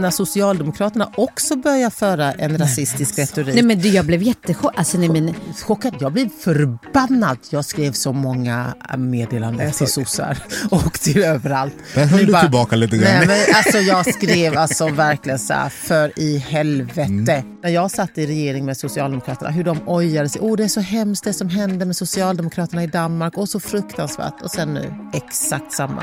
När Socialdemokraterna också börjar föra en rasistisk retorik. Nej, men du, jag blev jättechockad. Alltså, nej, men... Chockad. Jag blev förbannad. Jag skrev så många meddelanden till sossar och till överallt. Där höll du bara- tillbaka lite grann. Nej, men alltså, jag skrev alltså verkligen så här, för i helvete. Mm. När jag satt i regering med Socialdemokraterna, hur de ojade sig. Oh, det är så hemskt det som hände med Socialdemokraterna i Danmark och så fruktansvärt. Och sen nu, exakt samma.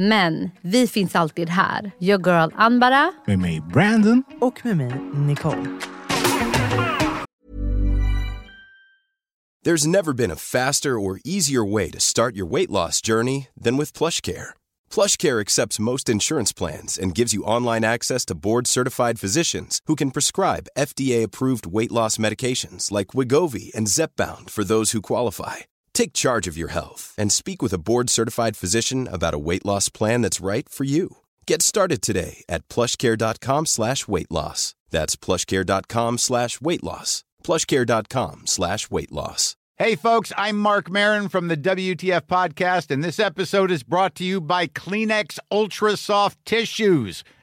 Men vi finns alltid här. Your girl Anbara. Med mig Brandon. Och med mig, Nicole. There's never been a faster or easier way to start your weight loss journey than with plush PlushCare. PlushCare accepts most insurance plans and gives you online access to board-certified physicians who can prescribe FDA-approved weight loss medications like Wigovi and Zepbound for those who qualify. Take charge of your health and speak with a board-certified physician about a weight loss plan that's right for you. Get started today at plushcare.com slash weight loss. That's plushcare.com slash weight loss. plushcare.com slash weight loss. Hey, folks, I'm Mark Marin from the WTF Podcast, and this episode is brought to you by Kleenex Ultra Soft Tissues,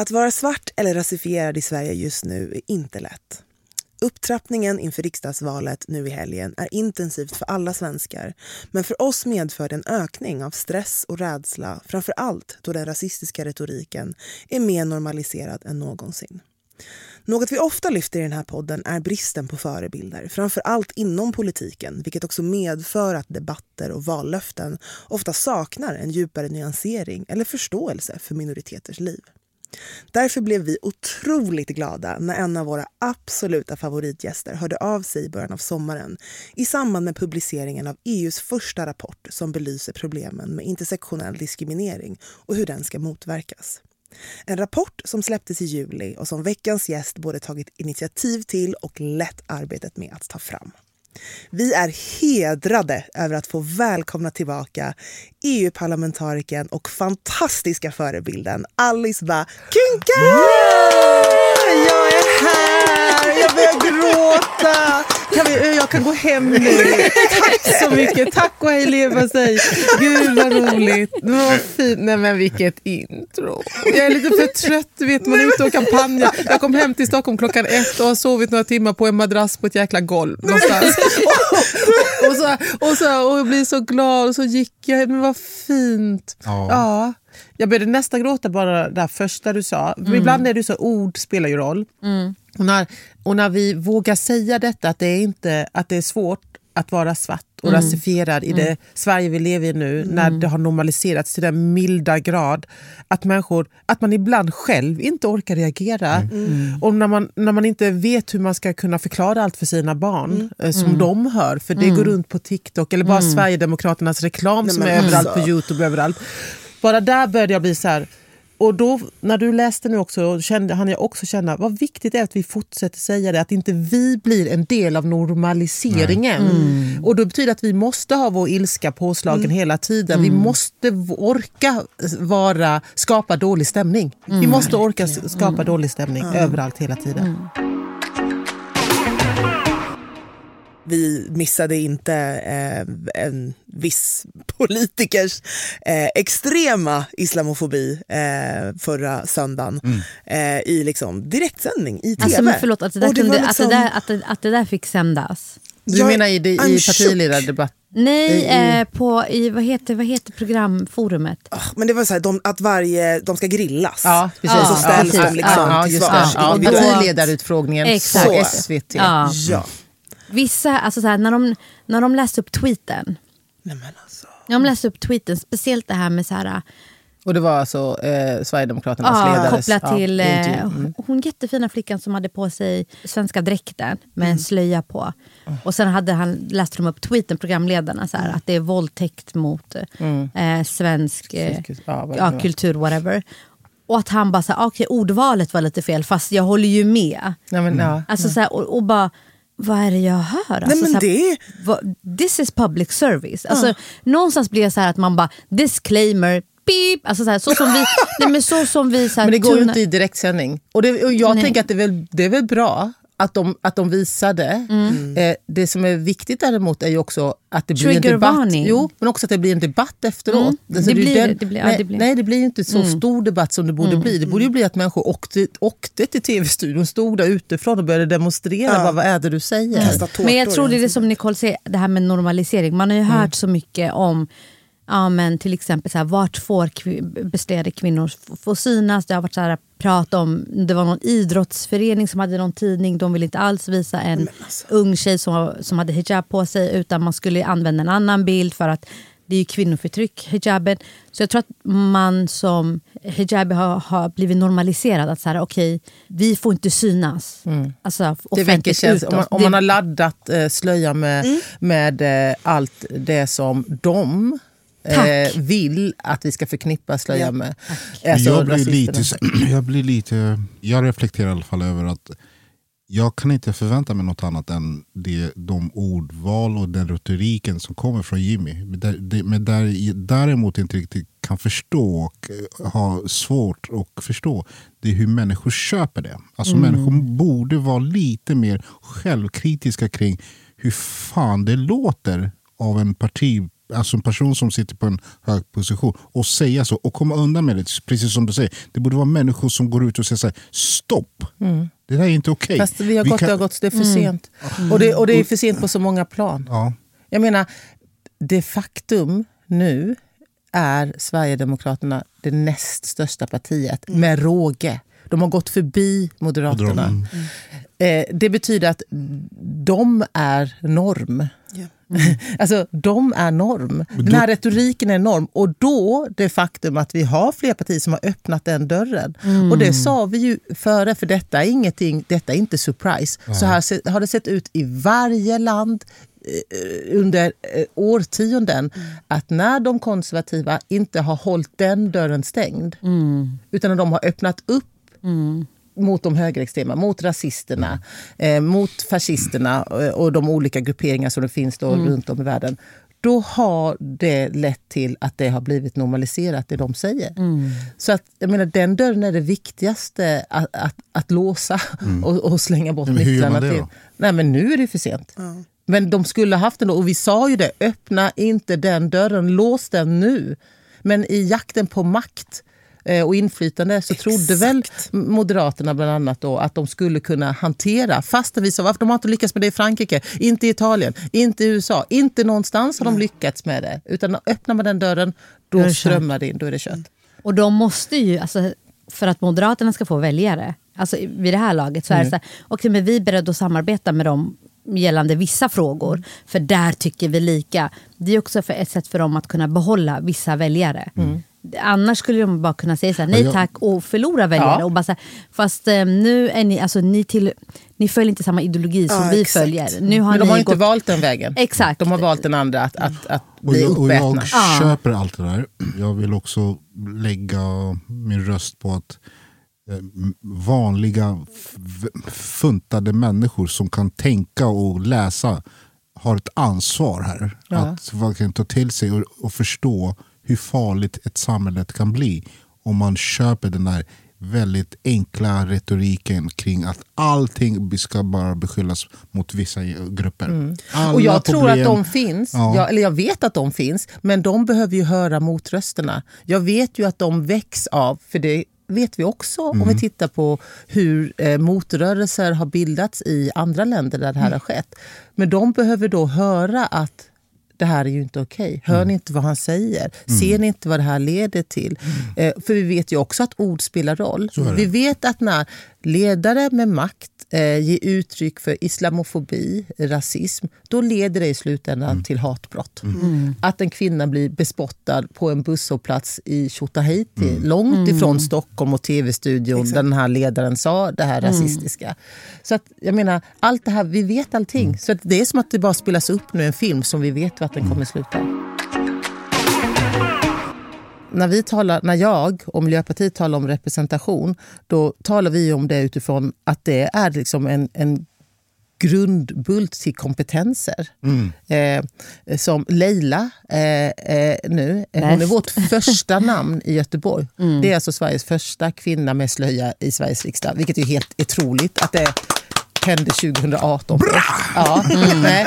Att vara svart eller rasifierad i Sverige just nu är inte lätt. Upptrappningen inför riksdagsvalet nu i helgen är intensivt för alla svenskar men för oss medför det en ökning av stress och rädsla framför allt då den rasistiska retoriken är mer normaliserad än någonsin. Något vi ofta lyfter i den här podden är bristen på förebilder, framför allt inom politiken vilket också medför att debatter och vallöften ofta saknar en djupare nyansering eller förståelse för minoriteters liv. Därför blev vi otroligt glada när en av våra absoluta favoritgäster hörde av sig i början av sommaren i samband med publiceringen av EUs första rapport som belyser problemen med intersektionell diskriminering och hur den ska motverkas. En rapport som släpptes i juli och som veckans gäst både tagit initiativ till och lett arbetet med att ta fram. Vi är hedrade över att få välkomna tillbaka EU-parlamentarikern och fantastiska förebilden Alice Bah Kuhnke! Jag är här! Jag börjar gråta! Kan vi, jag kan gå hem nu. Tack så mycket. Tack och hej leverpastej. Gud vad roligt. Det var fint. Nej men vilket intro. Jag är lite för trött. Vet, man är ute och kampanjar. Jag kom hem till Stockholm klockan ett och har sovit några timmar på en madrass på ett jäkla golv någonstans. Och, och, så, och, så, och jag blir så glad och så gick jag. Men vad fint. Ja. Ja. Jag började nästan gråta bara det där första du sa. För Ibland är det så ord spelar ju roll. Och, när, och när vi vågar säga detta, att det är, inte, att det är svårt att vara svart och rasifierad i det Sverige vi lever i nu, när det har normaliserats till den milda grad att, människor, att man ibland själv inte orkar reagera. Och när man, när man inte vet hur man ska kunna förklara allt för sina barn, eh, som de hör, för det går runt på TikTok, eller bara Sverigedemokraternas reklam som men är överallt alltså. på Youtube, överallt. Bara där började jag bli så här, och då, när du läste nu också, kände, han jag också känna vad viktigt det är att vi fortsätter säga det. Att inte vi blir en del av normaliseringen. Mm. Och Det betyder att vi måste ha vår ilska påslagen hela tiden. Vi Mm. måste v- orka vara, skapa dålig stämning. Vi Mm. måste orka skapa dålig stämning överallt hela tiden. Vi missade inte eh, en viss politikers eh, extrema islamofobi eh, förra söndagen eh, i liksom direktsändning i tv. Alltså, men förlåt, att det, där Och det kunde, var att, det liksom- där, att, det, att det där fick sändas. Du Jag- menar i, det- i partiledardebatt? Nej, I- eh, på, i, vad, heter, vad heter programforumet? Ah, Men det var så här, de, att varje, de ska grillas. Ja, precis. Ja, så ställs precis. de liksom ja, till just svars. det. Ja, Och då- partiledarutfrågningen på Så. SVT. Ja. Ja. Vissa, alltså så här, när, de, när de läste upp tweeten. Nej, men alltså. När de läste upp tweeten, speciellt det här med så här, Och det var alltså eh, Sverigedemokraternas ja, ledares kopplat ja, till eh, intervju. Mm. hon jättefina flickan som hade på sig svenska dräkten med Mm. en slöja på. Och sen hade han, läste de upp tweeten, programledarna, så här, Mm. att det är våldtäkt mot eh, svensk eh, Svensk- ja, ja, kultur, whatever. Och att han bara, så här, okej ordvalet var lite fel fast jag håller ju med. Nej, men, ja. Alltså, så här, och, och bara, vad är det jag hör? Alltså, Nej, men här, det, vad- this is public service. Alltså, Någonstans blir det så här att man bara, disclaimer, beep. Alltså, så, här, så som vi, nej, men så som vi så här, Men det går ju inte i direktsändning. Och, det, och jag Nej. tänker att det är väl, det är väl bra att de, att de visade. Mm. Eh, det som är viktigt däremot är ju också att det blir en debatt. Jo, men också att det blir en debatt efteråt. Mm. Alltså, Det är ju blir det, det blir- ja, nej, det blir. Mm. nej, det blir ju inte så stor debatt som det borde bli. Det borde ju bli att människor åkte, åkte till tv-studion, stod där utifrån och började demonstrera. Ja. Vad, vad är det du säger? Men jag tror det är det som Nicole säger, det här med normalisering. Man har ju hört så mycket om Ja, men till exempel så här, vart får kvi- beställde kvinnor få synas? Det har varit så här, prat om, det var någon idrottsförening som hade någon tidning, de ville inte alls visa en ung tjej som, som hade hijab på sig utan man skulle använda en annan bild för att det är ju kvinnoförtryck, hijaben. Så jag tror att man som hijabi har, har blivit normaliserad att så här, okej, vi får inte synas. Alltså, Det väcker känsla, om, man, om Det- man har laddat eh, slöja med, Mm. med eh, allt det som de eh, vill att vi ska förknippa slöja Ja. med. Alltså, jag, blir lite, jag blir lite... Jag reflekterar i alla fall över att jag kan inte förvänta mig något annat än det, de ordval och den retoriken som kommer från Jimmy. Men där, däremot inte riktigt kan förstå och eh, ha svårt att förstå det är hur människor köper det. Alltså Människor borde vara lite mer självkritiska kring hur fan det låter av en parti Alltså en person som sitter på en hög position och säga så och komma undan med det. Precis som du säger, det borde vara människor som går ut och säger så här, stopp. Det där är inte okej. Fast vi har gått, kan- det har gått, det är för sent. Och, det, och det är för sent på så många plan. Ja. Jag menar, det faktum nu är Sverigedemokraterna det näst största partiet med råge. De har gått förbi Moderaterna. Mm. Eh, det betyder att de är norm. Ja. Alltså, de är norm. Den här retoriken är norm. Och då det faktum att vi har fler partier som har öppnat den dörren. Och det sa vi ju före, för detta är ingenting, detta är inte surprise. Så här har det sett ut i varje land eh, under eh, årtionden. Att när de konservativa inte har hållit den dörren stängd, utan när de har öppnat upp mot de högerextrema, mot rasisterna, eh, mot fascisterna eh, och de olika grupperingar som det finns då runt om i världen. Då har det lett till att det har blivit normaliserat, det de säger. Så att, jag menar, den dörren är det viktigaste att, att, att låsa och, och slänga bort Men hur gör nycklarna man det till. då? Nej, men nu är det för sent. Men de skulle ha haft den då. Och vi sa ju det, öppna inte den dörren, lås den nu. Men i jakten på makt och inflytande så trodde väl Moderaterna bland annat då att de skulle kunna hantera, fast vi sa varför de har inte lyckats med det i Frankrike, inte i Italien, inte i USA, inte någonstans har de lyckats med det. Utan öppnar man den dörren, Då det strömmar det in, då är det kört. Och de måste ju, alltså, för att Moderaterna ska få väljare, alltså vid det här laget så är det så här, men vi är beredda att samarbeta med dem gällande vissa frågor, för där tycker vi lika. Det är också för ett sätt för dem att kunna behålla vissa väljare. Annars skulle de bara kunna säga så här, nej jag- tack och förlora väljare. Ja. Och bara så här, fast eh, nu är ni, alltså, ni, till, ni följer inte samma ideologi som Ja, vi exakt. följer. Nu har Men de har inte gått, valt den vägen. Exakt. De har valt den andra, att, att, att Och bli jag, och jag uppätna. Ja. köper allt det där. Jag vill också lägga min röst på att eh, vanliga funtade människor som kan tänka och läsa har ett ansvar här. Ja. Att verkligen ta till sig och, och förstå hur farligt ett samhälle kan bli om man köper den där väldigt enkla retoriken kring att allting ska bara beskyllas mot vissa grupper. Mm. Och jag tror att problem- de finns, Ja. jag, eller jag vet att de finns, men de behöver ju höra motrösterna. Jag vet ju att de väcks av, för det vet vi också om vi tittar på hur eh, motrörelser har bildats i andra länder där det här har skett. Men de behöver då höra att det här är ju inte okej. Hör ni inte vad han säger? Ser ni inte vad det här leder till? Eh, för vi vet ju också att ord spelar roll. Vi vet att när ledare med makt eh, ger uttryck för islamofobi, rasism, då leder det i slutändan till hatbrott. Att en kvinna blir bespottad på en busshållplats i Tjotahejti, långt ifrån Stockholm och tv-studion där den här ledaren sa det här rasistiska. Så att, jag menar, allt det här, vi vet allting. Så att det är som att det bara spelas upp nu en film som vi vet vart den kommer sluta. När, vi talar, när jag och Miljöpartiet talar om representation, då talar vi om det utifrån att det är liksom en, en grundbult till kompetenser. Eh, som Leila eh, eh, nu, eh, hon är vårt första namn i Göteborg. Det är alltså Sveriges första kvinna med slöja i Sveriges riksdag, vilket är helt otroligt att det hände 2018. Ja, nej.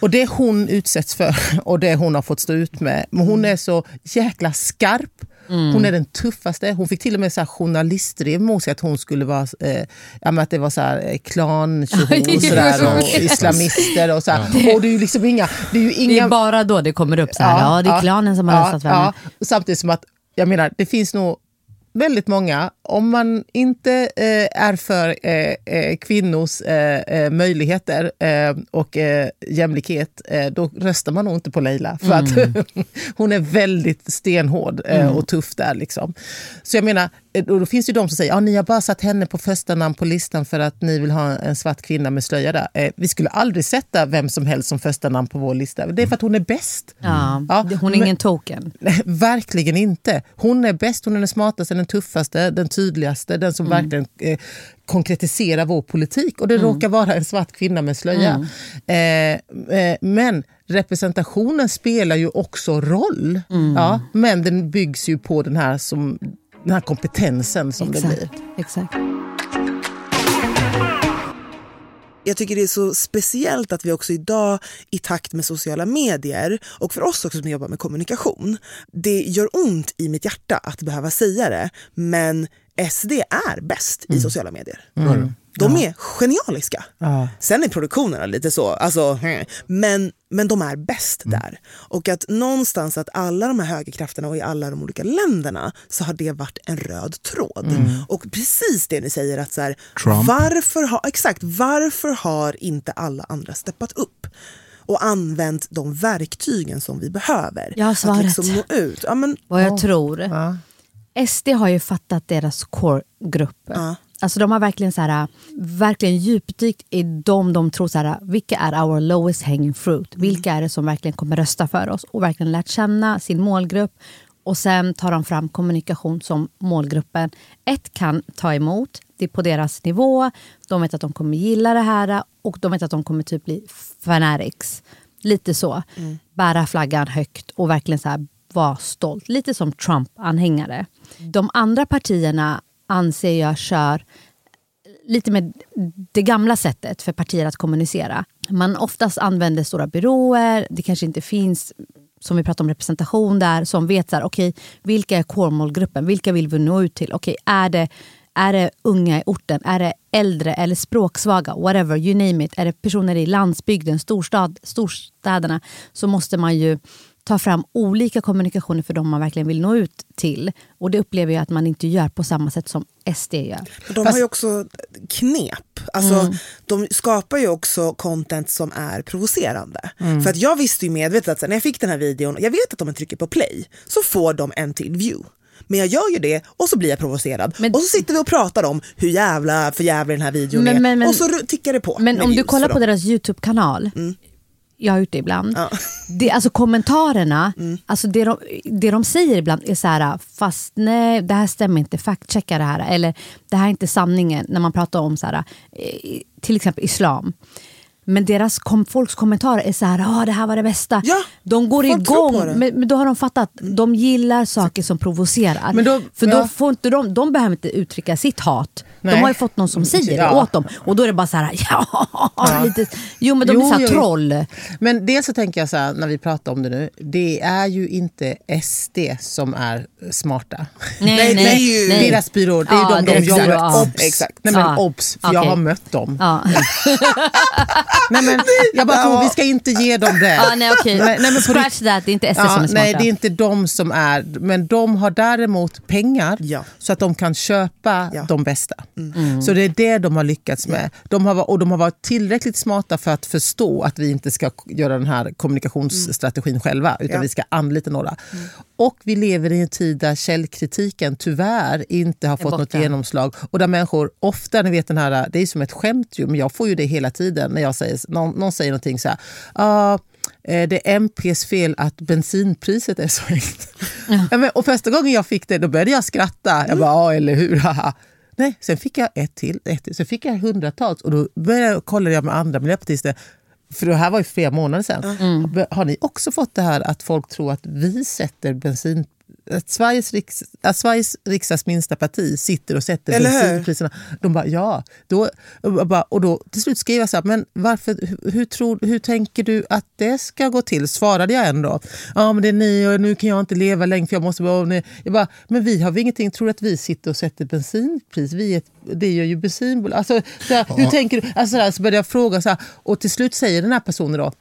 Och det hon utsätts för och det hon har fått stå ut med. Men hon är så jäkla skarp. Hon är den tuffaste. Hon fick till och med så här journalistdrev mot sig att hon skulle vara eh, ja, att det var så här, eh, klan och, sådär, och islamister. Och, så här. och det är ju liksom inga... Det är ju det inga är bara då det kommer upp så här, ja, det är klanen som har ja, röstat ja. Samtidigt som att, jag menar, det finns nog väldigt många, om man inte eh, är för eh, eh, kvinnors eh, eh, möjligheter eh, och jämlikhet, då röstar man nog inte på Leila. För att hon är väldigt stenhård eh, och tuff där. Liksom. Så jag menar, och då finns det de som säger att ni har bara satt henne på första namn på listan för att ni vill ha en svart kvinna med slöja där. Eh, vi skulle aldrig sätta vem som helst som första namn på vår lista. Det är för att hon är bäst. Ja, Ja, hon är ingen token. Nej, verkligen inte. Hon är bäst, hon är den smartaste, den tuffaste, den tydligaste, den som verkligen eh, konkretiserar vår politik. Och det råkar vara en svart kvinna med slöja. Eh, eh, men representationen spelar ju också roll. Ja, men den byggs ju på den här, som, den här kompetensen som det blir. Exakt. Exakt. Jag tycker det är så speciellt att vi också idag i takt med sociala medier och för oss också som jobbar med kommunikation. Det gör ont i mitt hjärta att behöva säga det men SD är bäst i sociala medier. De är genialiska. Ja. Sen är produktionerna lite så, alltså, men, men de är bäst där. Och att någonstans att alla de här högerkrafterna och i alla de olika länderna så har det varit en röd tråd. Och precis det ni säger att så här, varför har, exakt, varför har inte alla andra steppat upp? och använt de verktygen som vi behöver. Jag har Att svaret. liksom nå ut. Ja, men, Vad jag tror. Ja. SD har ju fattat deras core-grupp. Ja. Alltså de har verkligen, så här, verkligen djupdykt i dem de tror, så här, vilka är our lowest hanging fruit? Vilka är det som verkligen kommer rösta för oss? Och verkligen lärt känna sin målgrupp. Och sen tar de fram kommunikation som målgruppen ett kan ta emot. Det är på deras nivå. De vet att de kommer gilla det här och de vet att de kommer typ bli fanatics. Lite så. Bära flaggan högt och verkligen så här, vara stolt. Lite som Trump-anhängare. De andra partierna anser jag kör lite med det gamla sättet för partier att kommunicera. Man oftast använder stora byråer, det kanske inte finns som vi pratar om representation där, som vet så här, okay, vilka är core-målgruppen, vilka vill vi nå ut till? Okay, är, det, är det unga i orten, är det äldre eller språksvaga, whatever, you name it. Är det personer i landsbygden, storstad, storstäderna, så måste man ju ta fram olika kommunikationer för de man verkligen vill nå ut till. Och det upplever jag att man inte gör på samma sätt som SD gör. De har ju också knep. Alltså, De skapar ju också content som är provocerande. För att jag visste ju medvetet att när jag fick den här videon, jag vet att om man trycker på play så får de en till view. Men jag gör ju det och så blir jag provocerad. Men- och så sitter vi och pratar om hur jävla för jävla den här videon Men- är. men- men- och så tickar det på. Men om du kollar på dem. deras YouTube-kanal, jag har gjort det ibland. Ja. Det, alltså kommentarerna, alltså det, de, det de säger ibland är så här, fast nej det här stämmer inte, fact-checka det här. Eller det här är inte sanningen när man pratar om så här, eh, till exempel islam. Men deras kom, folks kommentarer är så här, ah, det här var det bästa. Ja, de går igång, men, men då har de fattat, de gillar saker som provocerar. Men då- För då ja. får inte de, de behöver inte uttrycka sitt hat. Nej. De har ju fått någon som säger det Ja. åt dem. Och då är det bara så här, ja, lite, jo men de Jo, är så här jo, troll. Men dels så tänker jag så här, när vi pratar om det nu, det är ju inte SD som är smarta. Nej, det är ju- Deras byrå, det är Ja, de de jobbar ja. Obs! Exakt. Nej men Ja. obs, för jag Okej. har mött dem. Ja. Nej, men jag bara tror vi ska inte ge dem det. Ja, nej, okej. Nej, nej, men Scratch that, det är inte SD Ja, som är smarta. nej, det är inte de som är, men de har däremot pengar Ja. så att de kan köpa Ja. de bästa. Så det är det de har lyckats med. De har, och de har varit tillräckligt smarta för att förstå att vi inte ska göra den här kommunikationsstrategin själva, utan Ja. vi ska anlita några. Och vi lever i en tid där källkritiken tyvärr inte har fått något genomslag. Och där människor ofta, ni vet den här, det är som ett skämt ju, men jag får ju det hela tiden när jag säger, någon, någon säger någonting så här. "Ah, eh, det är MPs fel att bensinpriset är så högt. Ja. och första gången jag fick det då började jag skratta. Jag bara, ja eller hur. haha." Nej, sen fick jag ett till, ett till. Sen fick jag hundratals och då började jag, kollade jag med andra miljöpartister. För det här var ju flera månader sedan. Har ni också fått det här att folk tror att vi sätter bensin att Sveriges, riks, att Sveriges riksdags minsta parti sitter och sätter Eller bensinpriserna. De bara, ja. Då, och bara, och då till slut skrev jag så här, men varför, hur, hur, tror, hur tänker du att det ska gå till? Svarade jag ändå. Ja, men det är ni och nu kan jag inte leva längre för jag måste vara... ni." Jag bara, men vi har väl ingenting, tror att vi sitter och sätter bensinpris? Vi är ett, det gör ju bensinbolag. Alltså, så här, hur tänker du? Alltså, så, så började jag fråga så här, och till slut säger den här personen då,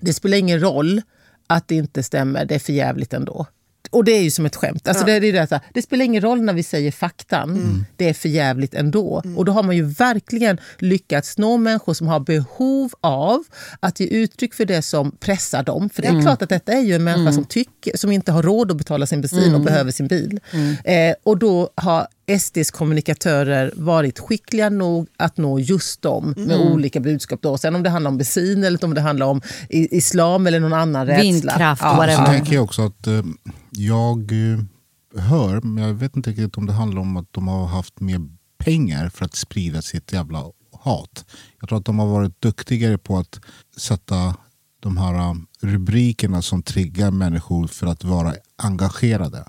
det spelar ingen roll att det inte stämmer, det är för jävligt ändå. Och det är ju som ett skämt. Alltså det, det, är det, här, det spelar ingen roll när vi säger faktan, det är för jävligt ändå. Och då har man ju verkligen lyckats nå människor som har behov av att ge uttryck för det som pressar dem. För det är klart att detta är ju en människa som, tycker, som inte har råd att betala sin bensin och behöver sin bil. Eh, och då har SDs kommunikatörer varit skickliga nog att nå just dem med olika budskap. Då. Sen om det handlar om bensin eller om det handlar om islam eller någon annan rädsla. Vindkraft, Ja. whatever. Så tänker jag också att eh, jag eh, hör, men jag vet inte riktigt om det handlar om att de har haft mer pengar för att sprida sitt jävla hat. Jag tror att de har varit duktigare på att sätta de här eh, rubrikerna som triggar människor för att vara engagerade.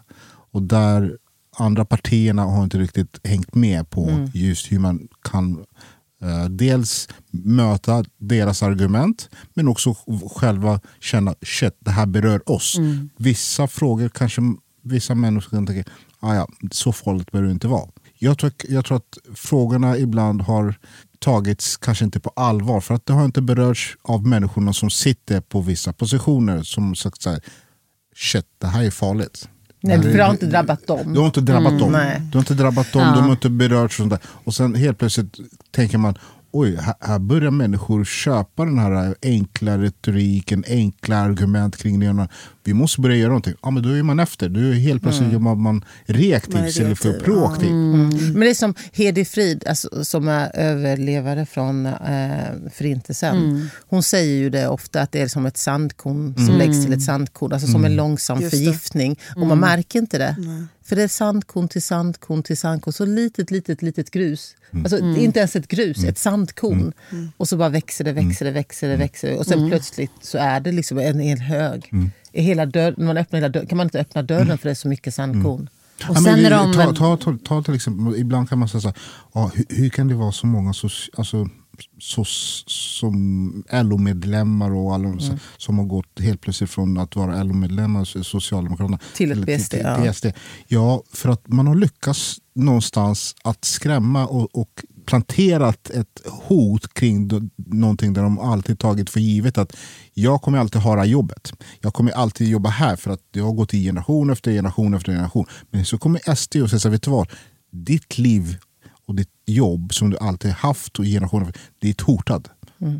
Och där andra partierna har inte riktigt hängt med på just hur man kan eh, dels möta deras argument men också själva känna shit, det här berör oss. Vissa frågor kanske vissa människor kan tänka ah, ja, så farligt behöver det inte vara. Jag tror, jag tror att frågorna ibland har tagits kanske inte på allvar för att det har inte berörts av människorna som sitter på vissa positioner som sagt så här, shit, det här är farligt. Nej, för det har inte drabbat dem. Du har inte drabbat dem. nej. Du har inte drabbat dem, de har inte berörts. Sånt där. Och sen helt plötsligt tänker man, oj, här, här börjar människor köpa den här enkla retoriken, enkla argument kring det. Vi måste börja göra någonting. Ja, men då är man efter. Då är helt plötsligt gör man, man reaktiv istället för reaktiv, ja. proaktiv. Men det är som Hedi Frid, alltså, som är överlevare från eh, Förintelsen. Hon säger ju det ofta, att det är som ett sandkorn som läggs till ett sandkorn. Alltså som en långsam Just det. förgiftning. Och man märker inte det. För det är sandkorn till sandkorn till sandkorn. Så litet, litet, litet grus. Alltså, Inte ens ett grus, ett sandkorn. Och så bara växer det, växer det, växer det. Växer det. Och sen plötsligt så är det liksom en hel hög. I hela dörr, när man öppnar hela dörren, kan man inte öppna dörren för det är så mycket sandkorn. Och Ja, men sen vi- är de... ta, ta, ta, ta till exempel, ibland kan man säga så här, ja, hur, hur kan det vara så många så, alltså, så, som LO-medlemmar och alla så- som har gått helt plötsligt från att vara LO-medlemmar, Socialdemokraterna, Till ett BSD, till, ja. till SD. Ja, för att man har lyckats någonstans att skrämma och, och planterat ett hot kring do, någonting där de alltid tagit för givet att jag kommer alltid ha det här jobbet. Jag kommer alltid jobba här för att jag har gått i generation efter generation efter generation. Men så kommer SD och säger, vet du vad? Ditt liv och ditt jobb som du alltid haft och generationer, det är hotat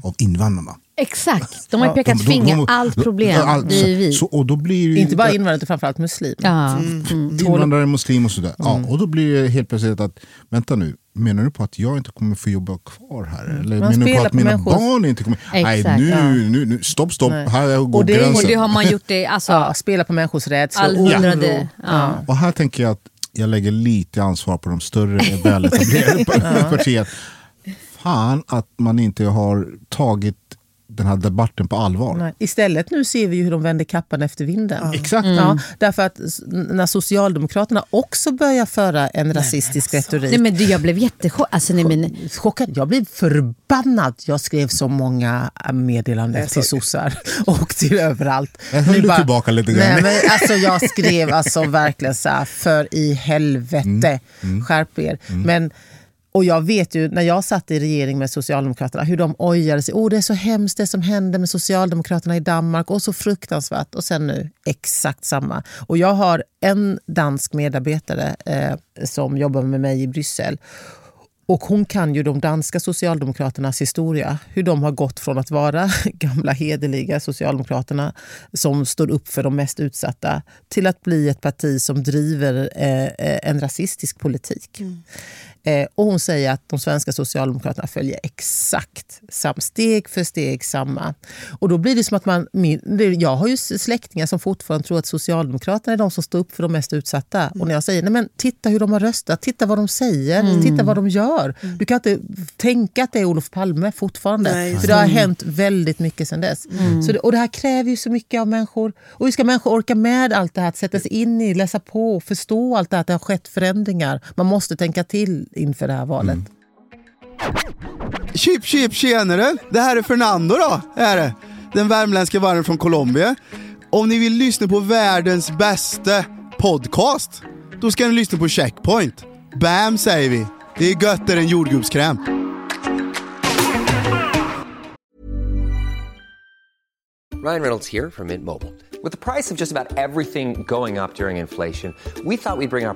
av invandrarna. Exakt, de har ju Ja, pekat finger. Allt problem, allt- det är vi. Så, och då blir ju Inte bara invandrare utan framförallt muslimer. ja. mm. invandrare, muslim och sådär. Ja, och då blir det helt plötsligt att, vänta nu, menar du på att jag inte kommer få jobba kvar här? Eller Man menar du på att på mina människors- barn inte kommer... Nej, Exakt, nu, ja. nu, nu, stopp, stopp, Nej. här går Och det- gränsen. Och det har man gjort det, alltså, Ja, spela på människors rädsla och allhundrade. oro. Ja. Och här tänker jag att jag lägger lite ansvar på de större väletablerade partierna. Fan att man inte har tagit den här debatten på allvar. Nej. Istället nu ser vi ju hur de vänder kappan efter vinden. Exakt. Ja, därför att när Socialdemokraterna också börjar föra en rasistisk retorik. Nej, men du, jag blev jättechockad. Alltså, nej, men, chockad. Jag blev förbannad. Jag skrev så många meddelanden till sossar och till överallt. Jag höll det tillbaka lite grann. Nej, men alltså, jag skrev alltså verkligen så här, för i helvete, Mm. skärp er. Men, och jag vet ju när jag satt i regering med Socialdemokraterna hur de ojade sig. Oh, det är så hemskt det som hände med Socialdemokraterna i Danmark och så fruktansvärt. Och sen nu exakt samma. Och jag har en dansk medarbetare eh, som jobbar med mig i Bryssel. Och hon kan ju de danska socialdemokraternas historia. Hur de har gått från att vara gamla hederliga socialdemokraterna som står upp för de mest utsatta till att bli ett parti som driver eh, eh en rasistisk politik. Mm. Eh, och hon säger att de svenska socialdemokraterna följer exakt sam, steg för steg samma. Och då blir det som att man... Min, jag har ju släktingar som fortfarande tror att socialdemokraterna är de som står upp för de mest utsatta. Och när jag säger nej men titta hur de har röstat, titta vad de säger, titta vad de gör. Du kan inte tänka att det är Olof Palme fortfarande. Nej, för det har hänt väldigt mycket sedan dess. Så det, och det här kräver ju så mycket av människor. Och hur ska människor orka med allt det här? Att sätta sig in i, läsa på, förstå allt det här, att det har skett förändringar. Man måste tänka till inför det här valet. Chip chip tjenare! Det här är Fernando då, är det. Den värmländska vargen från Colombia. Om ni vill lyssna på världens bästa podcast, då ska ni lyssna på Checkpoint. Bam säger vi! Det är göttare än jordgubbskräm. Ryan Reynolds here from Mint Mobile. With the price of just about everything going up during inflation, we thought we'd bring our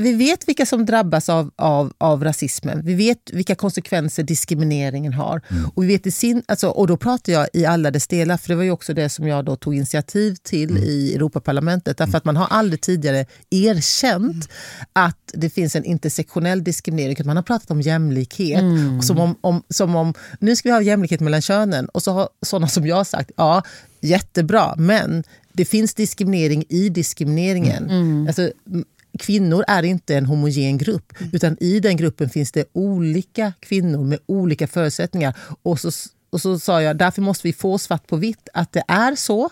Vi vet vilka som drabbas av, av, av rasismen. Vi vet vilka konsekvenser diskrimineringen har. Och, vi vet i sin, alltså, och då pratar jag i alla dess delar, för det var ju också det som jag då tog initiativ till i Europaparlamentet. Därför att man har aldrig tidigare erkänt att det finns en intersektionell diskriminering. Man har pratat om jämlikhet. Och som om, om, som om nu ska vi ha jämlikhet mellan könen. Och så har sådana som jag sagt, ja jättebra, men det finns diskriminering i diskrimineringen. Alltså, m- kvinnor är inte en homogen grupp, utan i den gruppen finns det olika kvinnor med olika förutsättningar. Och så, och så sa jag, därför måste vi få svart på vitt att det är så.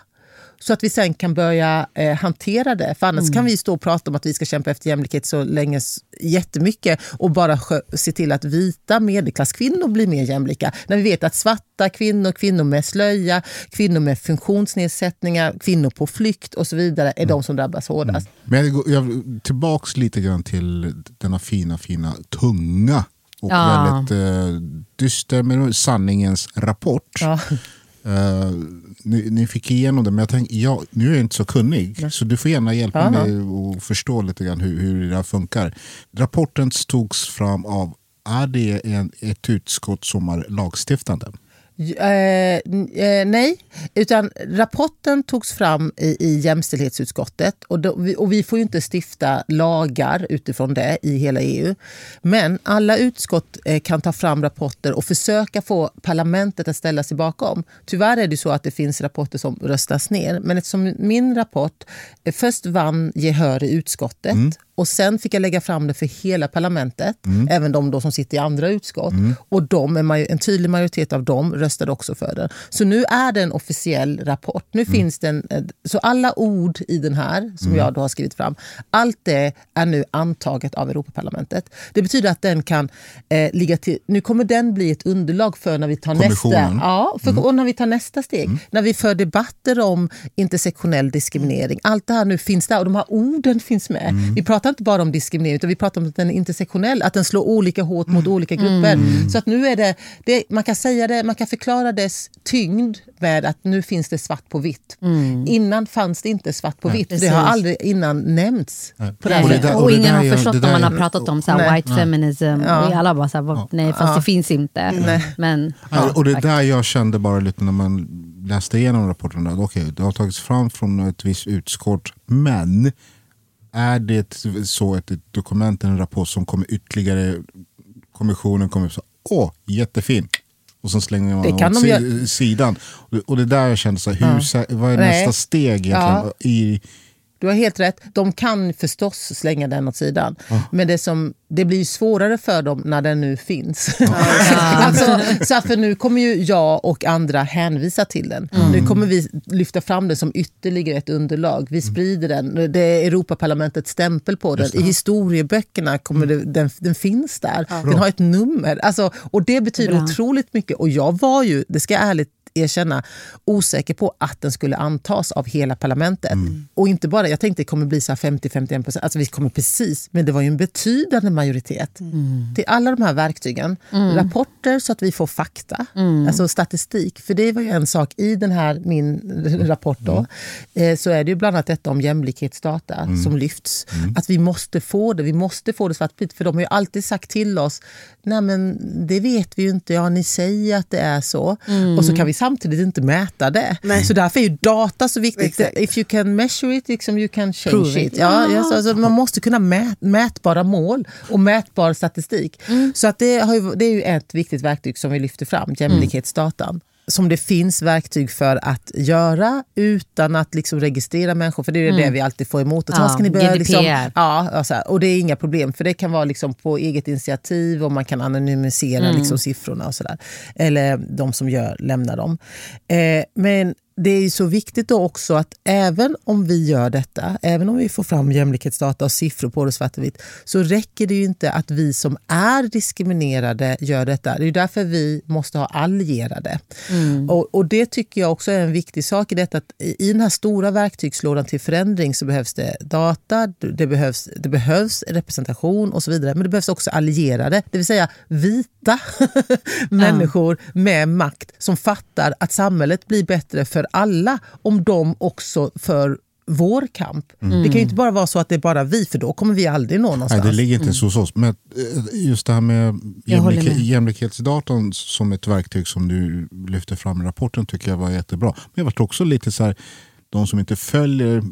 Så att vi sen kan börja eh, hantera det. För annars kan vi stå och prata om att vi ska kämpa efter jämlikhet så länge, jättemycket och bara se till att vita medelklasskvinnor blir mer jämlika. När vi vet att svarta kvinnor, kvinnor med slöja, kvinnor med funktionsnedsättningar, kvinnor på flykt och så vidare är de som drabbas hårdast. Men jag, jag tillbaks lite grann till denna fina, fina, tunga och Ja. väldigt eh, dyster, men sanningens rapport. Ja. Eh, ni, ni fick igenom det, men jag tänkte, ja, nu är jag inte så kunnig. Så du får gärna hjälpa Aha. mig att förstå lite grann hur, hur det här funkar. Rapporten togs fram av, är det en, ett utskott som är lagstiftande? Eh, eh, nej, utan rapporten togs fram i, i jämställdhetsutskottet och, då, vi, och vi får ju inte stifta lagar utifrån det i hela EU. Men alla utskott eh, kan ta fram rapporter och försöka få parlamentet att ställa sig bakom. Tyvärr är det så att det finns rapporter som röstas ner, men eftersom min rapport eh, först vann gehör i utskottet mm och sen fick jag lägga fram det för hela parlamentet, även de då som sitter i andra utskott. Och de, en, tydlig majoritet av dem röstade också för den. Så nu är det en officiell rapport. Nu finns den, eh, så alla ord i den här, som jag då har skrivit fram, allt det är nu antaget av Europaparlamentet. Det betyder att den kan eh, ligga till... Nu kommer den bli ett underlag för när vi tar nästa, ja, för, och när vi tar nästa steg. När vi för debatter om intersektionell diskriminering. Allt det här nu finns där och de här orden finns med. Vi pratar inte bara om diskriminering utan vi pratar om att den är intersektionell, att den slår olika hårt mot olika grupper. Så att nu är det, det, man kan säga det, man kan förklara dess tyngd med att nu finns det svart på vitt. Innan fanns det inte svart på vitt. Det har aldrig innan nämnts på det här Och det där- och, och det ingen har förstått när man har pratat om så här, Nej. white feminism. Och alla bara så här, "Vad- nej fast det finns inte. Men, Ja, och det är där jag kände bara lite när man läste igenom rapporten. Att, okej, det har tagits fram från ett visst utskott, men är det så att ett dokument, en rapport som kommer ytterligare, kommissionen kommer så åh, jättefin. Och så slänger man Det åt si- sidan. Och- det där jag kände, så här, hur, sä- vad är nästa steg egentligen? Ja. I, Du har helt rätt. De kan förstås slänga den åt sidan. Men det, som, det blir svårare för dem när den nu finns. alltså, så för nu kommer ju jag och andra hänvisa till den. Nu kommer vi lyfta fram den som ytterligare ett underlag. Vi sprider den. Det är Europaparlamentets stämpel på den. I historieböckerna kommer det, den, den finns där. Den har ett nummer. Alltså, och det betyder Bra. otroligt mycket. Och jag var ju, det ska jag ärligt erkänna, osäker på att den skulle antas av hela parlamentet. Och inte bara, jag tänkte det kommer bli så här 50-51 procent, alltså vi kommer precis, men det var ju en betydande majoritet. Till alla de här verktygen. Rapporter så att vi får fakta, alltså statistik. För det var ju en sak i den här min rapport då, eh, så är det ju bland annat detta om jämlikhetsdata som lyfts. Att vi måste få det, vi måste få det svart på vitt, för de har ju alltid sagt till oss, nej men det vet vi ju inte, ja ni säger att det är så. Och så kan vi samtidigt inte mäta det. Så därför är ju data så viktigt. Exakt. If you can measure it, liksom you can change Prove it. it. Ja, ja, så, alltså, man måste kunna mät, mätbara mål och mätbar statistik. Så att det, har ju, det är ju ett viktigt verktyg som vi lyfter fram, jämlikhetsdatan. Som det finns verktyg för att göra utan att liksom registrera människor. För det är ju det vi alltid får emot. Att, Ja, "Ah, ska ni börja GDPR. liksom, ja, ja, så här. Och det är inga problem, för det kan vara liksom på eget initiativ och man kan anonymisera liksom siffrorna och sådär. Eller de som gör, lämnar dem. Eh, men det är så viktigt då också att även om vi gör detta, även om vi får fram jämlikhetsdata och siffror på det svart och vitt, så räcker det ju inte att vi som är diskriminerade gör detta. Det är därför vi måste ha allierade. Och, och det tycker jag också är en viktig sak i detta, att i den här stora verktygslådan till förändring så behövs det data, det behövs, det behövs representation och så vidare. Men det behövs också allierade, det vill säga vita människor med makt som fattar att samhället blir bättre för alla om de också för vår kamp. Det kan ju inte bara vara så att det är bara vi, för då kommer vi aldrig nå nej, någonstans. det ligger inte ens hos oss. Men eh, just det här med jämlik med. jämlikhetsdatan som ett verktyg som du lyfter fram i rapporten tycker jag var jättebra. Men jag var också lite så här, de som inte följer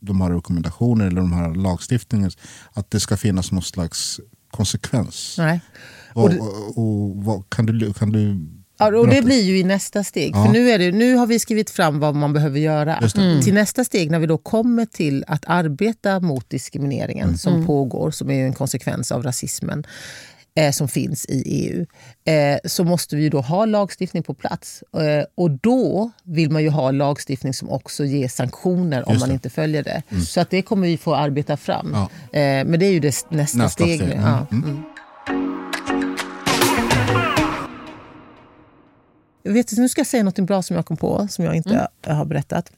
de här rekommendationerna eller de här lagstiftningen, att det ska finnas någon slags konsekvens. Nej. Och, och, och, vad, kan, du, kan du Ja, och det blir ju i nästa steg. Ja. För nu, är det, nu har vi skrivit fram vad man behöver göra. Det. Till nästa steg, när vi då kommer till att arbeta mot diskrimineringen som pågår, som är en konsekvens av rasismen eh, som finns i EU, eh, så måste vi då ha lagstiftning på plats. Eh, och då vill man ju ha lagstiftning som också ger sanktioner om man inte följer det. Så att det kommer vi få arbeta fram. Ja. Eh, men det är ju det, nästa, Nästa steg. steg. Mm, Ja. Mm. Mm. Vet, nu ska jag säga något bra som jag kom på, som jag inte har berättat.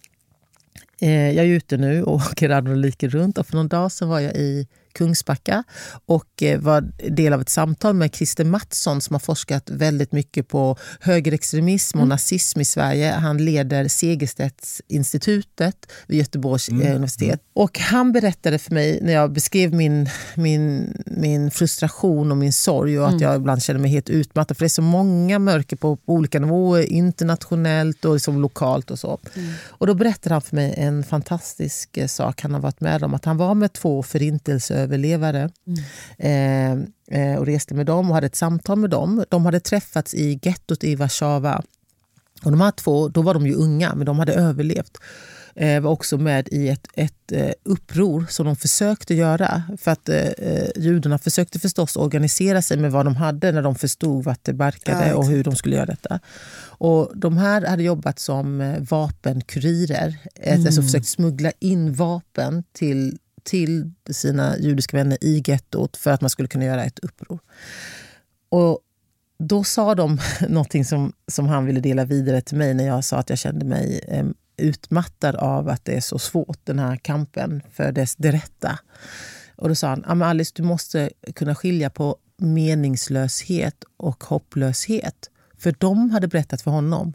Eh, jag är ute nu och åker Radnoliker runt och för någon dag så var jag i Kungsbacka och eh, var del av ett samtal med Christer Mattsson som har forskat väldigt mycket på högerextremism och nazism i Sverige. Han leder Segerstedtinstitutet vid Göteborgs eh, universitet. Och han berättade för mig när jag beskrev min, min, min frustration och min sorg och att jag ibland känner mig helt utmattad för det är så många mörker på, på olika nivåer, internationellt och liksom lokalt och så. Och då berättade han för mig en fantastisk eh, sak han har varit med om. Att han var med två förintelseöverlevare eh, eh, och reste med dem och hade ett samtal med dem. De hade träffats i gettot i Warszawa. Och de här två, då var de ju unga, men de hade överlevt. Eh, var också med i ett, ett eh, uppror som de försökte göra. För att eh, eh, judarna försökte förstås organisera sig med vad de hade när de förstod vart det barkade Ja, och hur de skulle göra detta. Och de här hade jobbat som eh, vapenkurirer, mm. alltså försökt smuggla in vapen till, till sina judiska vänner i gettot för att man skulle kunna göra ett uppror. Och då sa de någonting som, som han ville dela vidare till mig när jag sa att jag kände mig eh, utmattad av att det är så svårt, den här kampen för dess, det rätta. Och då sa han, Alice du måste kunna skilja på meningslöshet och hopplöshet. För de hade berättat för honom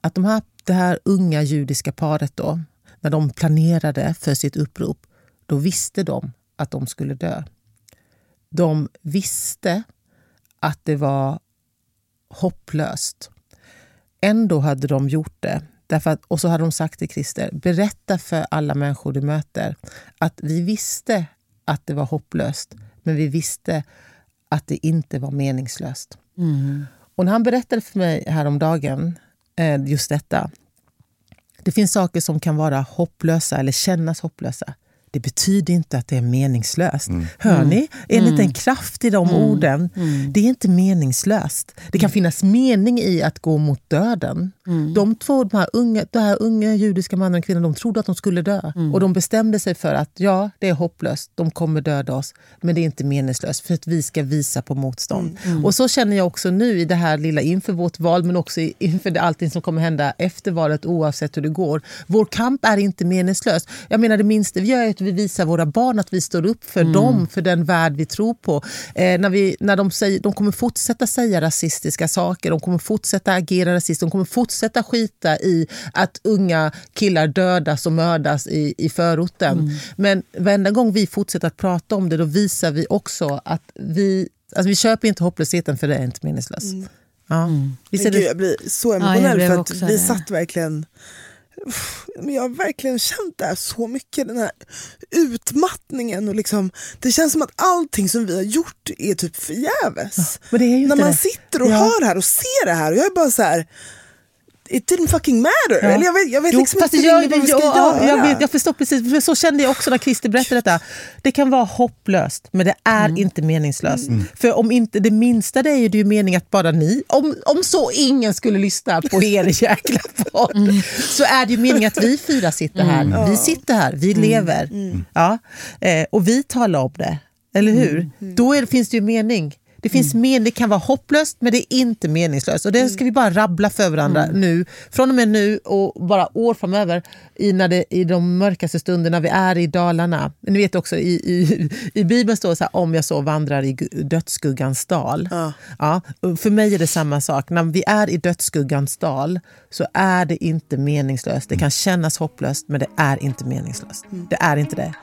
att de här, det här unga judiska paret då, när de planerade för sitt upprop, då visste de att de skulle dö. De visste att det var hopplöst. Ändå hade de gjort det. Därför att, och så hade de sagt till Christer, berätta för alla människor du möter att vi visste att det var hopplöst, men vi visste att det inte var meningslöst. Och när han berättade för mig häromdagen eh, just detta. Det finns saker som kan vara hopplösa eller kännas hopplösa. Det betyder inte att det är meningslöst. Hör ni? Är det inte en kraft i de orden? Det är inte meningslöst. Det kan finnas mening i att gå mot döden. De två, de här unga, de här unga judiska mannen och kvinnan, de trodde att de skulle dö. Och de bestämde sig för att ja, det är hopplöst, de kommer döda oss. Men det är inte meningslöst för att vi ska visa på motstånd. Och så känner jag också nu i det här lilla inför vårt val, men också inför det, allting som kommer hända efter valet oavsett hur det går. Vår kamp är inte meningslös. Jag menar det minsta vi gör är att vi visar våra barn att vi står upp för dem, för den värld vi tror på. Eh, när vi, när de, säger, de kommer fortsätta säga rasistiska saker, de kommer fortsätta agera rasistiskt, de kommer fortsätta skita i att unga killar dödas och mördas i, i förorten. Men varenda gång vi fortsätter att prata om det, då visar vi också att vi, alltså vi köper inte hopplösheten för det är inte meningslöst. Ja. Visst är Men gud, det, jag blir så emotionell blev för att vi det. satt verkligen... Men Jag har verkligen känt det här så mycket, den här utmattningen. Och liksom, det känns som att allting som vi har gjort är typ förgäves. det är När man det. sitter och Ja. hör det här och ser det här och jag är bara så här... It didn't fucking matter. Ja. Eller jag vet, jag vet Jo, liksom inte riktigt vad vi ska ja, göra. jag, vet, jag förstår precis, för så kände jag också när Christer berättade detta. Det kan vara hopplöst, men det är Mm. inte meningslöst. För om inte det minsta det är det ju mening att bara ni, om, om så ingen skulle lyssna på er jäkla podd, Mm. så är det ju meningen att vi fyra sitter här. Vi sitter här, vi Mm. lever. Ja. Eh, och vi talar om det, eller hur? Mm. Då är, finns det ju mening. Det, finns men, det kan vara hopplöst men det är inte meningslöst. Och det ska vi bara rabbla för varandra nu. Från och med nu och bara år framöver i, när det, i de mörkaste stunderna vi är i Dalarna. Ni vet också i, i, i Bibeln står det så här, om jag så vandrar i dödsskuggans dal. Ja. Ja, för mig är det samma sak. När vi är i dödsskuggans dal så är det inte meningslöst. Det kan kännas hopplöst men det är inte meningslöst. Det är inte det.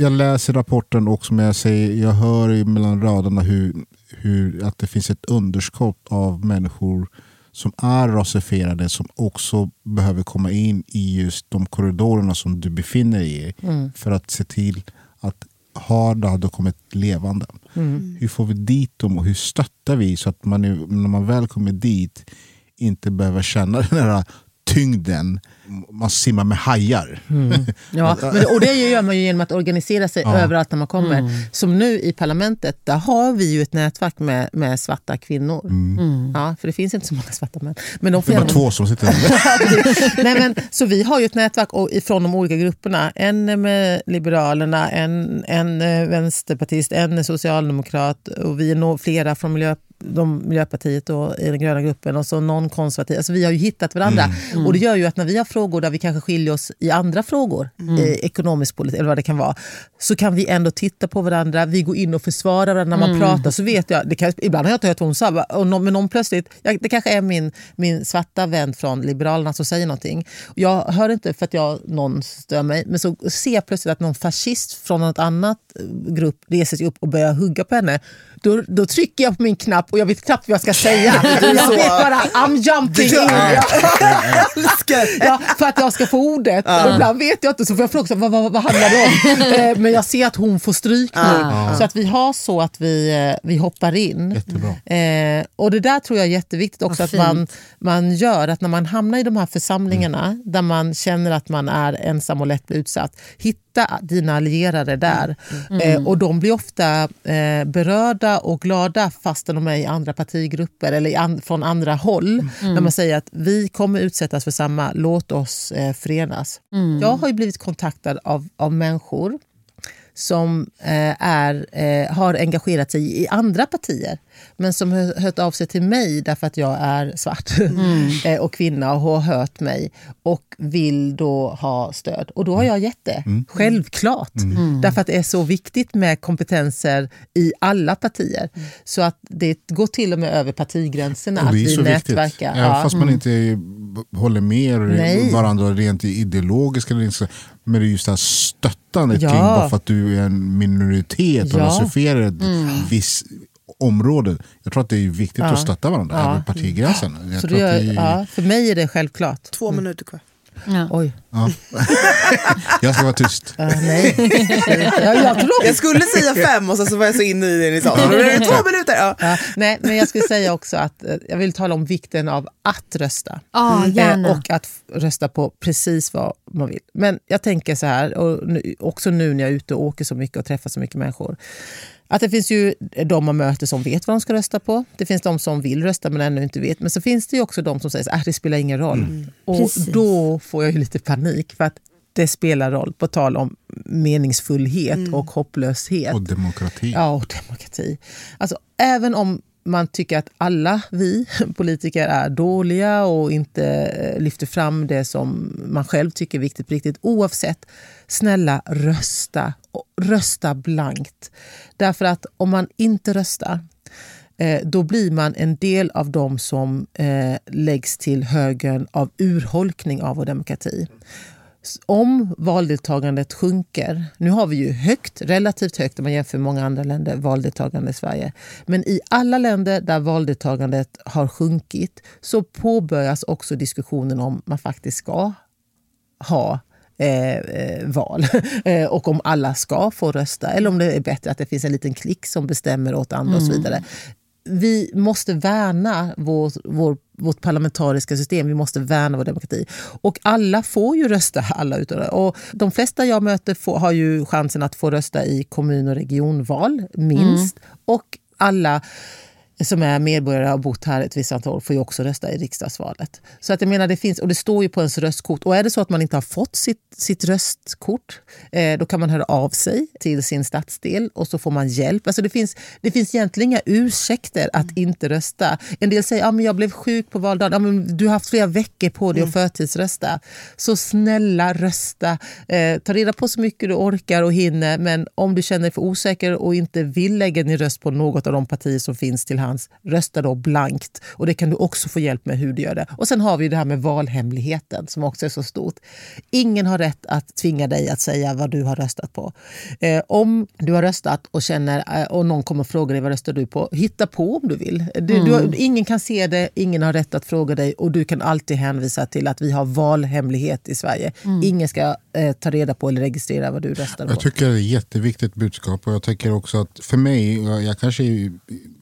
Jag läser rapporten också men jag, säger, jag hör mellan raderna hur, hur, att det finns ett underskott av människor som är rasifierade som också behöver komma in i just de korridorerna som du befinner dig i för att se till att Harda hade kommit levande. Hur får vi dit dem och hur stöttar vi så att man är, när man väl kommer dit inte behöver känna den här tyngden. Man simmar med hajar. Ja, men, och det gör man ju genom att organisera sig överallt när man kommer. Som nu i parlamentet, där har vi ju ett nätverk med, med svarta kvinnor. Ja, för det finns inte så många svarta män. Men de får Det är bara två som sitter där. Nej, men, så vi har ju ett nätverk och, ifrån de olika grupperna. En med Liberalerna, en, en eh, vänsterpartist, en socialdemokrat och vi är nog flera från Miljö, de Miljöpartiet då, i den gröna gruppen och så någon konservativ. Alltså vi har ju hittat varandra. Och det gör ju att när vi har frågor där vi kanske skiljer oss i andra frågor, eh, ekonomisk politik eller vad det kan vara, så kan vi ändå titta på varandra, vi går in och försvarar varandra när man pratar. Så vet jag, det kan, ibland har jag inte hört vad hon sa, och någon, men någon plötsligt, jag, det kanske är min, min svarta vän från Liberalerna som säger någonting. Jag hör inte för att jag, någon stör mig, men så ser jag plötsligt att någon fascist från något annat eh, grupp reser sig upp och börjar hugga på henne. Då, då trycker jag på min knapp och jag vet knappt vad jag ska säga. Jag vet bara, I'm jumping in. Jag älskar ja, För att jag ska få ordet. Och ibland vet jag inte, så får jag fråga så, vad, vad, vad handlar det om? Eh, Men jag ser att hon får stryk nu. Så att vi har så att vi, eh, vi hoppar in. Eh, och det där tror jag är jätteviktigt också att man, man gör. Att när man hamnar i de här församlingarna Mm. där man känner att man är ensam och lätt blir utsatt. Hitta dina allierade där. Mm. Eh, och de blir ofta eh, berörda och glada fastän de är i andra partigrupper eller an, från andra håll. Mm. När man säger att vi kommer utsättas för samma, låt oss eh, förenas. Jag har ju blivit kontaktad av, av människor som eh, är, eh, har engagerat sig i andra partier men som har hört av sig till mig därför att jag är svart eh, och kvinna och har hört mig och vill då ha stöd. Och då har jag gett det, självklart. Därför att det är så viktigt med kompetenser i alla partier. Så att det går till och med över partigränserna Och att vi så viktigt. nätverkar. Även Ja. fast man inte håller med Nej. varandra rent ideologiskt. Eller inte, men det är just det här stöttandet Ja. kring bara för att du är en minoritet och Ja. ett visst område. Jag tror att det är viktigt Ja. att stötta varandra Ja. över partigränsen. Jag Så tror gör, det är, ja, för mig är det självklart. Två minuter kvar. Ja. Oj. ja. jag ska vara tyst. Ja, nej. ja, jag tror Jag skulle säga fem och sen så var jag så inne i det ni sa. Två minuter! Ja. Ja, nej, men jag skulle säga också att eh, jag vill tala om vikten av att rösta. Ja, gärna. Och att rösta på precis vad man vill. Men jag tänker så här, och nu, också nu när jag är ute och åker så mycket och träffar så mycket människor. Att det finns ju de man möter som vet vad de ska rösta på. Det finns de som vill rösta men ännu inte vet. Men så finns det ju också de som säger att äh, det spelar ingen roll. Och Precis. då får jag ju lite panik. För att det spelar roll, på tal om meningsfullhet och hopplöshet. Och demokrati. Ja, och demokrati. Alltså, även om man tycker att alla vi politiker är dåliga och inte eh, lyfter fram det som man själv tycker är viktigt på riktigt. Oavsett, snälla rösta. Rösta blankt. Därför att om man inte röstar eh, då blir man en del av de som eh, läggs till högern av urholkning av vår demokrati om valdeltagandet sjunker, nu har vi ju högt, relativt högt om man jämför med många andra länder, valdeltagande i Sverige. Men i alla länder där valdeltagandet har sjunkit så påbörjas också diskussionen om man faktiskt ska ha eh, eh, val eh, och om alla ska få rösta eller om det är bättre att det finns en liten klick som bestämmer åt andra och så vidare. Vi måste värna vår, vår, vårt parlamentariska system, vi måste värna vår demokrati. Och alla får ju rösta, alla utan och De flesta jag möter får, har ju chansen att få rösta i kommun och regionval, minst. Och alla som är medborgare och har bott här ett visst antal år får ju också rösta i riksdagsvalet. Så att jag menar, det finns, och det står ju på ens röstkort. Och är det så att man inte har fått sitt, sitt röstkort, eh, då kan man höra av sig till sin stadsdel och så får man hjälp. Alltså det, finns, det finns egentligen inga ursäkter att inte rösta. En del säger att ah, jag blev sjuk på valdagen. Ah, men du har haft flera veckor på dig att förtidsrösta. Så snälla rösta. Eh, ta reda på så mycket du orkar och hinner. Men om du känner dig för osäker och inte vill lägga din röst på något av de partier som finns till hands, rösta då blankt. Och Det kan du också få hjälp med hur du gör det. Och Sen har vi det här med valhemligheten som också är så stort. Ingen har rätt att tvinga dig att säga vad du har röstat på. Eh, om du har röstat och känner eh, och någon kommer och frågar dig vad röstar du på, hitta på om du vill. Du, du, har- ingen kan se det, ingen har rätt att fråga dig och du kan alltid hänvisa till att vi har valhemlighet i Sverige. Ingen ska eh, ta reda på eller registrera vad du röstade Jag på. tycker det är ett jätteviktigt budskap och jag tänker också att för mig, jag jag kanske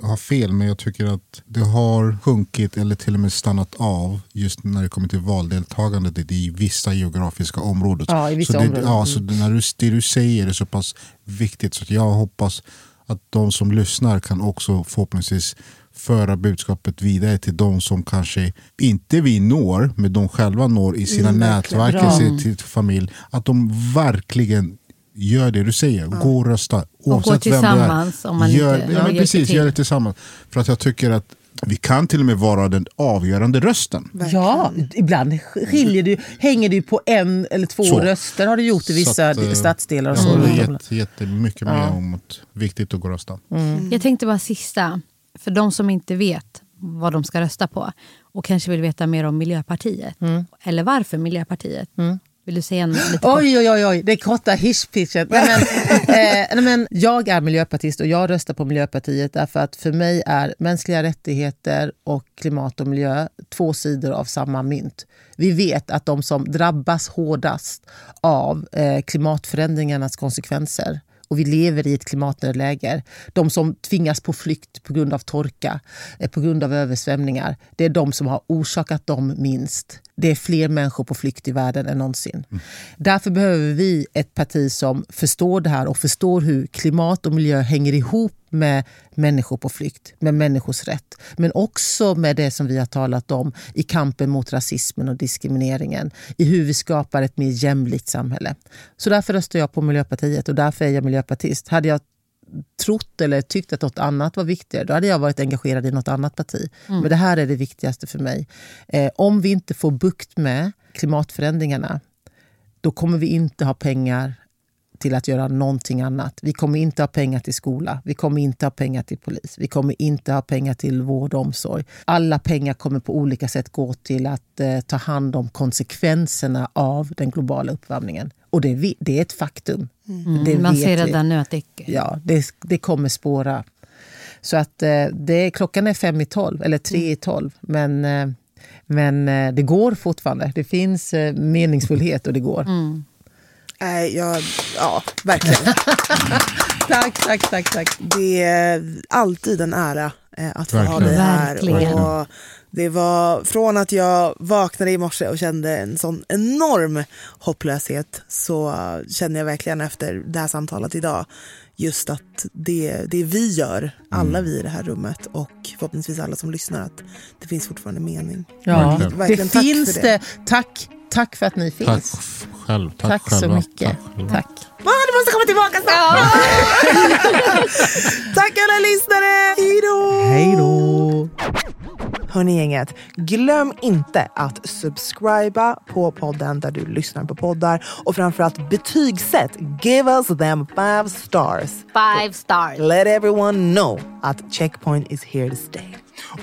har fel men jag tycker att det har sjunkit eller till och med stannat av just när det kommer till valdeltagandet i vissa geografiska områden. Ja, i vissa så det, områden. Ja, så när du, det du säger är så pass viktigt så att jag hoppas att de som lyssnar kan också förhoppningsvis föra budskapet vidare till de som kanske inte vi når, men de själva når i sina Mm, nätverk, i sin till familj. Att de verkligen gör det du säger. Gå och rösta. Oavsett gå vem det är. tillsammans om man gör, inte ja, precis, till. Gör det tillsammans. För att jag tycker att vi kan till och med vara den avgörande rösten. Ja, ibland skiljer det, ju- hänger ju på en eller två Så. röster har det gjort i vissa Så att, eh, stadsdelar. Och Jag så. håller jätte, jättemycket med om att viktigt att gå och rösta. Jag tänkte bara sista, för de som inte vet vad de ska rösta på och kanske vill veta mer om Miljöpartiet. Eller varför Miljöpartiet. Vill du säga en lite kort? Oj, oj, oj, oj, det är korta hisspitchen. Nej, men, eh, nej, men jag är miljöpartist och jag röstar på Miljöpartiet därför att för mig är mänskliga rättigheter och klimat och miljö två sidor av samma mynt. Vi vet att de som drabbas hårdast av eh, klimatförändringarnas konsekvenser och vi lever i ett klimatnödläge. De som tvingas på flykt på grund av torka, eh, på grund av översvämningar, det är de som har orsakat dem minst. Det är fler människor på flykt i världen än någonsin. Därför behöver vi ett parti som förstår det här och förstår hur klimat och miljö hänger ihop med människor på flykt, med människors rätt. Men också med det som vi har talat om i kampen mot rasismen och diskrimineringen. I hur vi skapar ett mer jämlikt samhälle. Så därför röstar jag på Miljöpartiet och därför är jag miljöpartist. Hade jag trott eller tyckt att något annat var viktigare, då hade jag varit engagerad i något annat parti. Men det här är det viktigaste för mig. Eh, om vi inte får bukt med klimatförändringarna, då kommer vi inte ha pengar till att göra någonting annat. Vi kommer inte ha pengar till skola, vi kommer inte ha pengar till polis, vi kommer inte ha pengar till vård och omsorg. Alla pengar kommer på olika sätt gå till att eh, ta hand om konsekvenserna av den globala uppvärmningen. Och det är, det är ett faktum. Det Mm, Man ser redan nu att det Ja, det, det kommer spåra. Så att eh, det, klockan är fem i tolv, eller tre i tolv. Men, eh, men eh, det går fortfarande. Det finns eh, meningsfullhet och det går. Nej, jag, ja, verkligen. Tack, tack, tack. tack. Det är alltid en ära eh, att få ha dig här. Verkligen. Och det var från att jag vaknade i morse och kände en sån enorm hopplöshet så känner jag verkligen efter det här samtalet idag just att det, det vi gör, alla vi i det här rummet och förhoppningsvis alla som lyssnar, att det finns fortfarande mening. Ja, Verkligen. Verkligen, det tack finns för det. det. Tack, tack för att ni Tack finns. f- själv. Tack, Tack så själva. mycket. Tack. Tack. Ah, du måste komma tillbaka snart! Tack alla lyssnare! Hej då! Hej då. Hörni gänget, glöm inte att subscriba på podden där du lyssnar på poddar och framförallt betygsätt. Give us them five stars. Five stars. Let everyone know att Checkpoint is here to stay.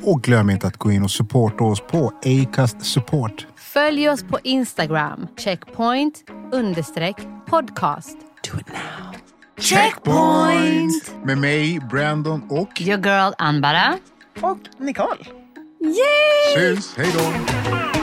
Och glöm inte att gå in och supporta oss på Acast Support. Följ oss på Instagram, checkpoint understreck podcast. Do it now. Checkpoint! Med mig, Brandon och... Your girl Anbara. Och Nicole. Syns. Hej då.